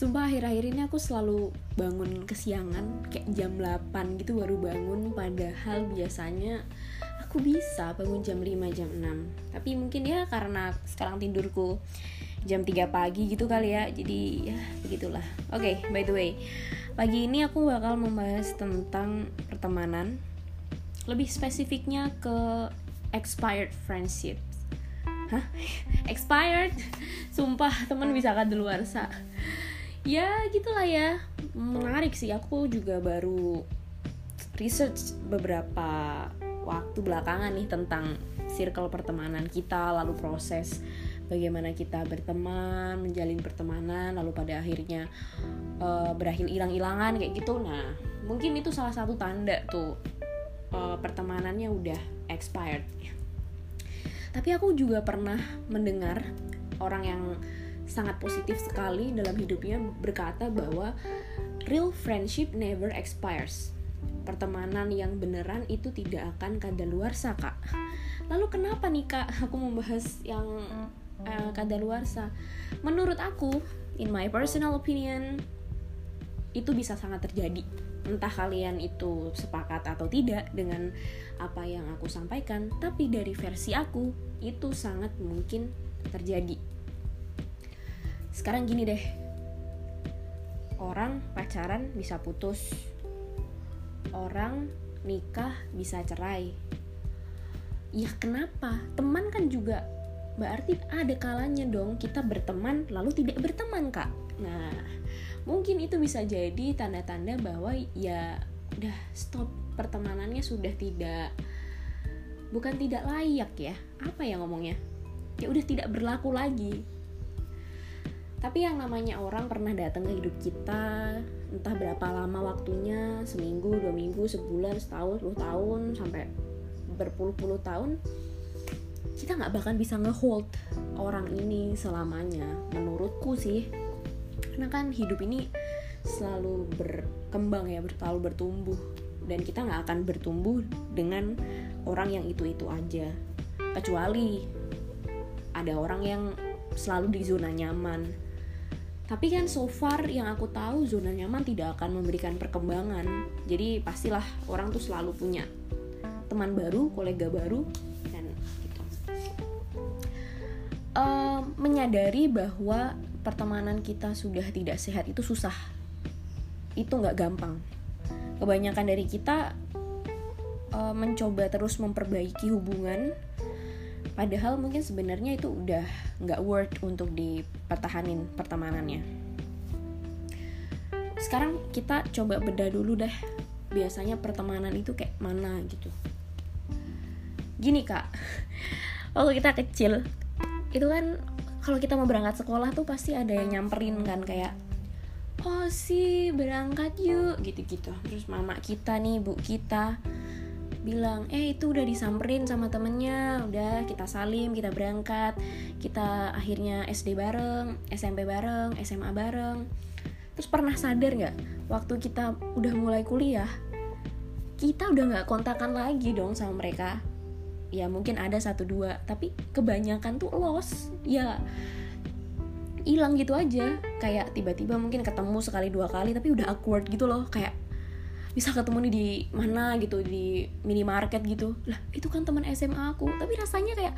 Sumpah akhir-akhir ini aku selalu bangun kesiangan Kayak jam 8 gitu baru bangun Padahal biasanya aku bisa bangun jam 5, jam 6 Tapi mungkin ya karena sekarang tidurku jam 3 pagi gitu kali ya Jadi ya begitulah Oke, okay, by the way Pagi ini aku bakal membahas tentang pertemanan Lebih spesifiknya ke expired friendship Hah? Expired? Sumpah temen bisa kan luar sa ya gitulah ya. Menarik sih. Aku juga baru research beberapa waktu belakangan nih tentang circle pertemanan kita lalu proses bagaimana kita berteman menjalin pertemanan lalu pada akhirnya uh, berakhir hilang-hilangan kayak gitu. Nah mungkin itu salah satu tanda tuh uh, pertemanannya udah expired. Tapi aku juga pernah mendengar orang yang sangat positif sekali dalam hidupnya berkata bahwa real friendship never expires. Pertemanan yang beneran itu tidak akan kadaluarsa, Kak. Lalu kenapa nih, Kak, aku membahas yang uh, kadaluarsa? Menurut aku, in my personal opinion, itu bisa sangat terjadi. Entah kalian itu sepakat atau tidak dengan apa yang aku sampaikan, tapi dari versi aku, itu sangat mungkin terjadi sekarang gini deh. Orang pacaran bisa putus. Orang nikah bisa cerai. Ya kenapa? Teman kan juga. Berarti ada kalanya dong kita berteman lalu tidak berteman kak. Nah mungkin itu bisa jadi tanda-tanda bahwa ya udah stop pertemanannya sudah tidak bukan tidak layak ya. Apa ya ngomongnya? Ya udah tidak berlaku lagi tapi yang namanya orang pernah datang ke hidup kita entah berapa lama waktunya seminggu dua minggu sebulan setahun sepuluh tahun sampai berpuluh-puluh tahun kita nggak bahkan bisa ngehold orang ini selamanya. Menurutku sih karena kan hidup ini selalu berkembang ya selalu bertumbuh. Dan kita nggak akan bertumbuh dengan orang yang itu itu aja. Kecuali ada orang yang selalu di zona nyaman tapi kan so far yang aku tahu zona nyaman tidak akan memberikan perkembangan. Jadi pastilah orang tuh selalu punya teman baru, kolega baru, dan gitu. Uh, menyadari bahwa pertemanan kita sudah tidak sehat itu susah. Itu nggak gampang. Kebanyakan dari kita uh, mencoba terus memperbaiki hubungan padahal mungkin sebenarnya itu udah nggak worth untuk dipertahanin pertemanannya. Sekarang kita coba beda dulu deh. Biasanya pertemanan itu kayak mana gitu. Gini kak. Waktu kita kecil itu kan kalau kita mau berangkat sekolah tuh pasti ada yang nyamperin kan kayak oh sih berangkat yuk gitu-gitu. Terus mama kita nih bu kita bilang eh itu udah disamperin sama temennya udah kita salim kita berangkat kita akhirnya SD bareng SMP bareng SMA bareng. Terus pernah sadar nggak waktu kita udah mulai kuliah kita udah nggak kontakan lagi dong sama mereka. Ya mungkin ada satu dua tapi kebanyakan tuh los ya hilang gitu aja. Kayak tiba-tiba mungkin ketemu sekali dua kali tapi udah awkward gitu loh. Kayak bisa ketemu nih di mana gitu di minimarket gitu. Lah itu kan teman SMA aku. Tapi rasanya kayak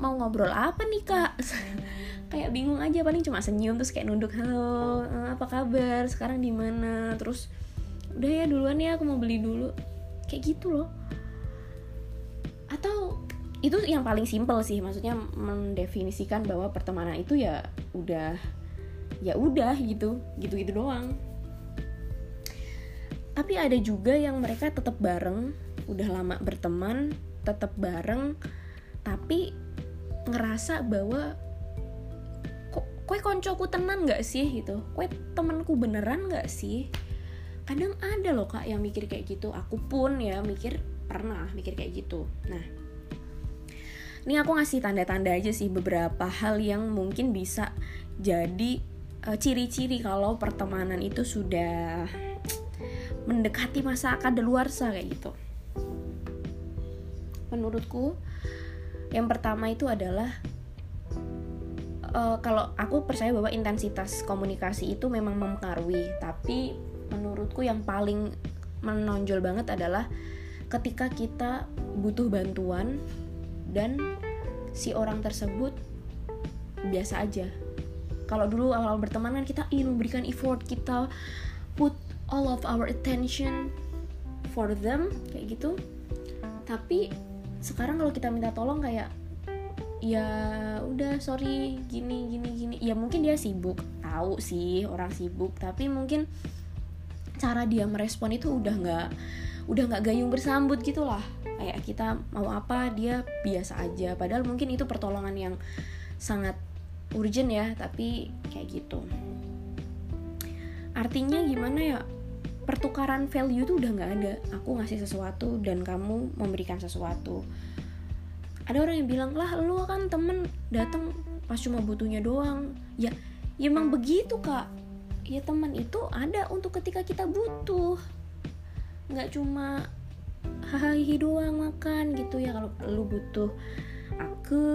mau ngobrol apa nih kak? Kayak bingung aja paling cuma senyum terus kayak nunduk halo eh, apa kabar? Sekarang di mana? Terus udah ya duluan ya aku mau beli dulu. Kayak gitu loh. Atau itu yang paling simpel sih maksudnya mendefinisikan bahwa pertemanan itu ya udah ya udah gitu gitu gitu doang tapi ada juga yang mereka tetap bareng udah lama berteman tetap bareng tapi ngerasa bahwa kue koncoku tenan nggak sih gitu? Kue temanku beneran nggak sih? Kadang ada loh kak yang mikir kayak gitu. Aku pun ya mikir pernah mikir kayak gitu. Nah ini aku ngasih tanda-tanda aja sih beberapa hal yang mungkin bisa jadi eh, ciri-ciri uh, kalau pertemanan itu sudah mendekati masa kadaluarsa kayak gitu. Menurutku yang pertama itu adalah uh, kalau aku percaya bahwa intensitas komunikasi itu memang mempengaruhi tapi menurutku yang paling menonjol banget adalah ketika kita butuh bantuan dan si orang tersebut biasa aja. Kalau dulu awal berteman kan kita ingin memberikan effort kita put all of our attention for them kayak gitu. Tapi sekarang kalau kita minta tolong kayak ya udah sorry gini gini gini. Ya mungkin dia sibuk. Tahu sih orang sibuk. Tapi mungkin cara dia merespon itu udah nggak udah nggak gayung bersambut gitulah kayak kita mau apa dia biasa aja. Padahal mungkin itu pertolongan yang sangat urgent ya tapi kayak gitu. Artinya gimana ya pertukaran value tuh udah nggak ada. Aku ngasih sesuatu dan kamu memberikan sesuatu. Ada orang yang bilang lah lu kan temen datang pas cuma butuhnya doang. Ya, ya emang begitu kak. Ya teman itu ada untuk ketika kita butuh. Nggak cuma hahaha doang makan gitu. Ya kalau lu butuh aku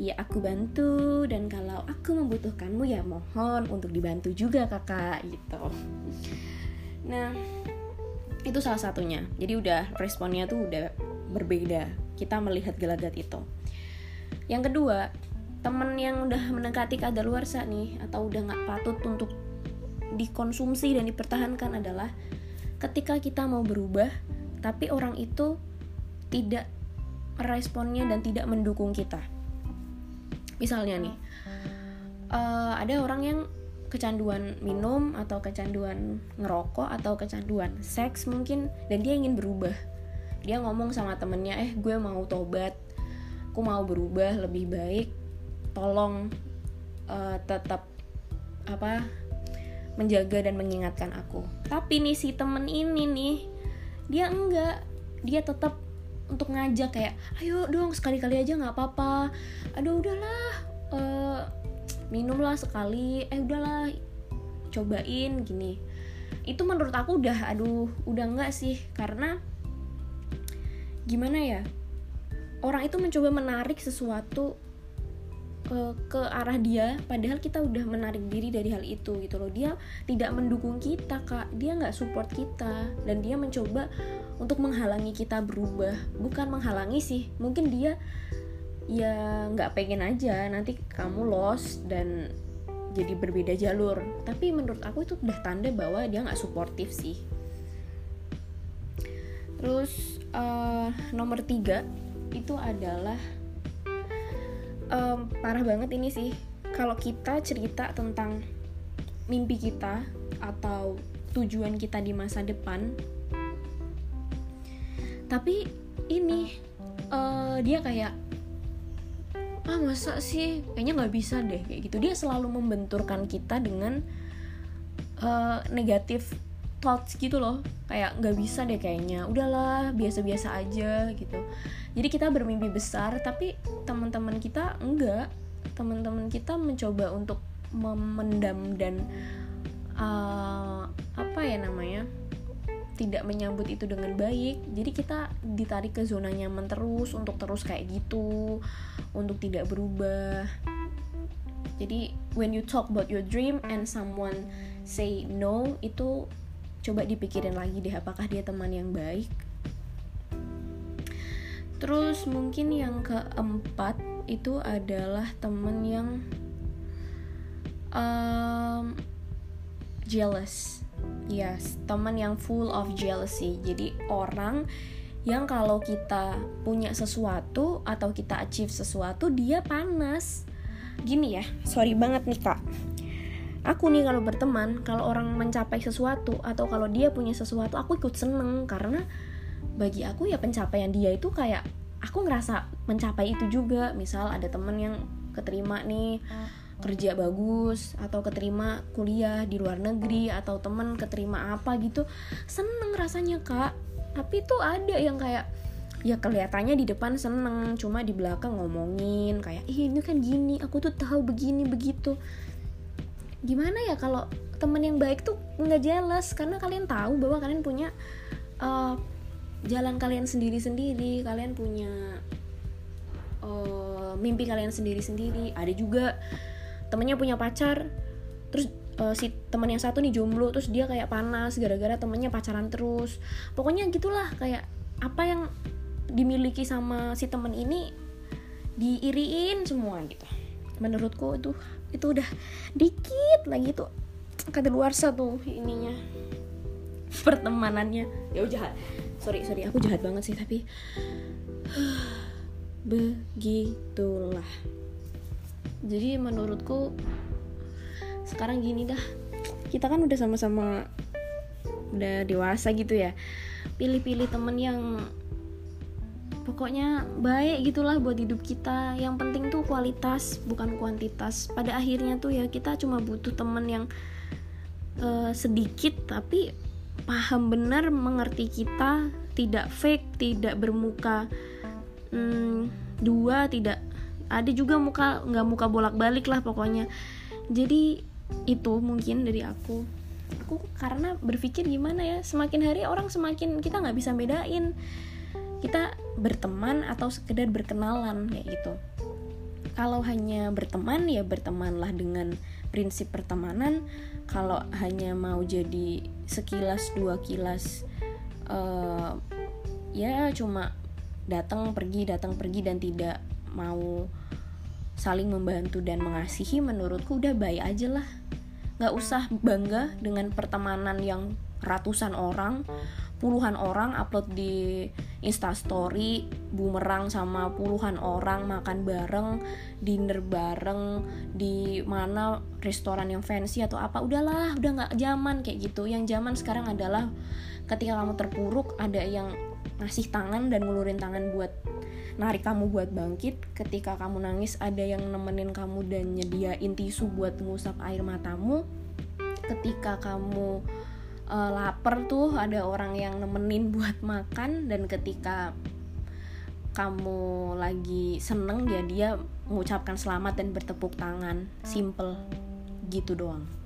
ya aku bantu. Dan kalau aku membutuhkanmu ya mohon untuk dibantu juga kakak gitu nah itu salah satunya. Jadi udah responnya tuh udah berbeda. Kita melihat gelagat itu. Yang kedua temen yang udah mendekati luar nih atau udah nggak patut untuk dikonsumsi dan dipertahankan adalah ketika kita mau berubah tapi orang itu tidak meresponnya dan tidak mendukung kita. Misalnya nih uh, ada orang yang kecanduan minum atau kecanduan ngerokok atau kecanduan seks mungkin dan dia ingin berubah. Dia ngomong sama temennya eh gue mau tobat. Aku mau berubah lebih baik. Tolong uh, tetap apa menjaga dan mengingatkan aku. Tapi nih si temen ini nih dia enggak. Dia tetap untuk ngajak kayak ayo dong sekali-kali aja nggak apa-apa. Aduh udahlah uh, minumlah sekali eh udahlah cobain gini. Itu menurut aku udah aduh udah enggak sih karena gimana ya orang itu mencoba menarik sesuatu uh, ke arah dia padahal kita udah menarik diri dari hal itu gitu loh. Dia tidak mendukung kita kak. Dia nggak support kita dan dia mencoba untuk menghalangi kita berubah. Bukan menghalangi sih mungkin dia ya nggak pengen aja. Nanti kamu lost dan jadi berbeda jalur. Tapi menurut aku itu udah tanda bahwa dia nggak suportif sih. Terus uh, nomor tiga itu adalah um, parah banget ini sih. Kalau kita cerita tentang mimpi kita atau tujuan kita di masa depan tapi ini uh, dia kayak ah masa sih? Kayaknya nggak bisa deh kayak gitu. Dia selalu membenturkan kita dengan uh, negatif thoughts gitu loh. Kayak nggak bisa deh kayaknya. Udahlah biasa-biasa aja gitu. Jadi kita bermimpi besar tapi teman-teman kita enggak. Teman-teman kita mencoba untuk memendam dan uh, apa ya namanya tidak menyambut itu dengan baik jadi kita ditarik ke zona nyaman terus untuk terus kayak gitu untuk tidak berubah jadi when you talk about your dream and someone say no itu coba dipikirin lagi deh apakah dia teman yang baik Terus mungkin yang keempat itu adalah temen yang um, jealous. Yes, teman yang full of jealousy. Jadi orang yang kalau kita punya sesuatu atau kita achieve sesuatu dia panas. Gini ya, sorry banget nih kak. Aku nih kalau berteman, kalau orang mencapai sesuatu atau kalau dia punya sesuatu, aku ikut seneng karena bagi aku ya pencapaian dia itu kayak aku ngerasa mencapai itu juga misal ada temen yang keterima nih kerja bagus atau keterima kuliah di luar negeri atau temen keterima apa gitu seneng rasanya kak. Tapi tuh ada yang kayak ya kelihatannya di depan seneng cuma di belakang ngomongin kayak ih ini kan gini aku tuh tahu begini begitu. Gimana ya kalau temen yang baik tuh nggak jelas karena kalian tahu bahwa kalian punya uh, jalan kalian sendiri-sendiri kalian punya uh, mimpi kalian sendiri-sendiri. Ada juga temennya punya pacar terus uh, si teman yang satu nih jomblo terus dia kayak panas gara-gara temennya pacaran terus. Pokoknya gitulah kayak apa yang dimiliki sama si temen ini diiriin semua gitu. Menurutku itu itu udah dikit lagi tuh kata luar satu ininya pertemanannya. Ya jahat. Sorry sorry aku jahat banget sih tapi begitulah jadi menurutku sekarang gini dah. Kita kan udah sama-sama udah dewasa gitu ya. Pilih-pilih temen yang pokoknya baik gitulah buat hidup kita. Yang penting tuh kualitas bukan kuantitas. Pada akhirnya tuh ya kita cuma butuh temen yang uh, sedikit tapi paham benar mengerti kita tidak fake tidak bermuka hmm, dua tidak ada juga muka nggak muka bolak balik lah pokoknya. Jadi itu mungkin dari aku. Aku karena berpikir gimana ya semakin hari orang semakin kita nggak bisa bedain. Kita berteman atau sekedar berkenalan kayak gitu. Kalau hanya berteman ya bertemanlah dengan prinsip pertemanan. Kalau hanya mau jadi sekilas dua kilas uh, ya cuma datang pergi datang pergi dan tidak mau saling membantu dan mengasihi menurutku udah baik aja lah. Nggak usah bangga dengan pertemanan yang ratusan orang puluhan orang upload di instastory bumerang sama puluhan orang makan bareng dinner bareng di mana restoran yang fancy atau apa udahlah udah nggak zaman kayak gitu. Yang zaman sekarang adalah ketika kamu terpuruk ada yang ngasih tangan dan ngulurin tangan buat narik kamu buat bangkit. Ketika kamu nangis ada yang nemenin kamu dan nyediain tisu buat ngusap air matamu. Ketika kamu uh, lapar tuh ada orang yang nemenin buat makan. Dan ketika kamu lagi seneng ya dia mengucapkan selamat dan bertepuk tangan. Simple gitu doang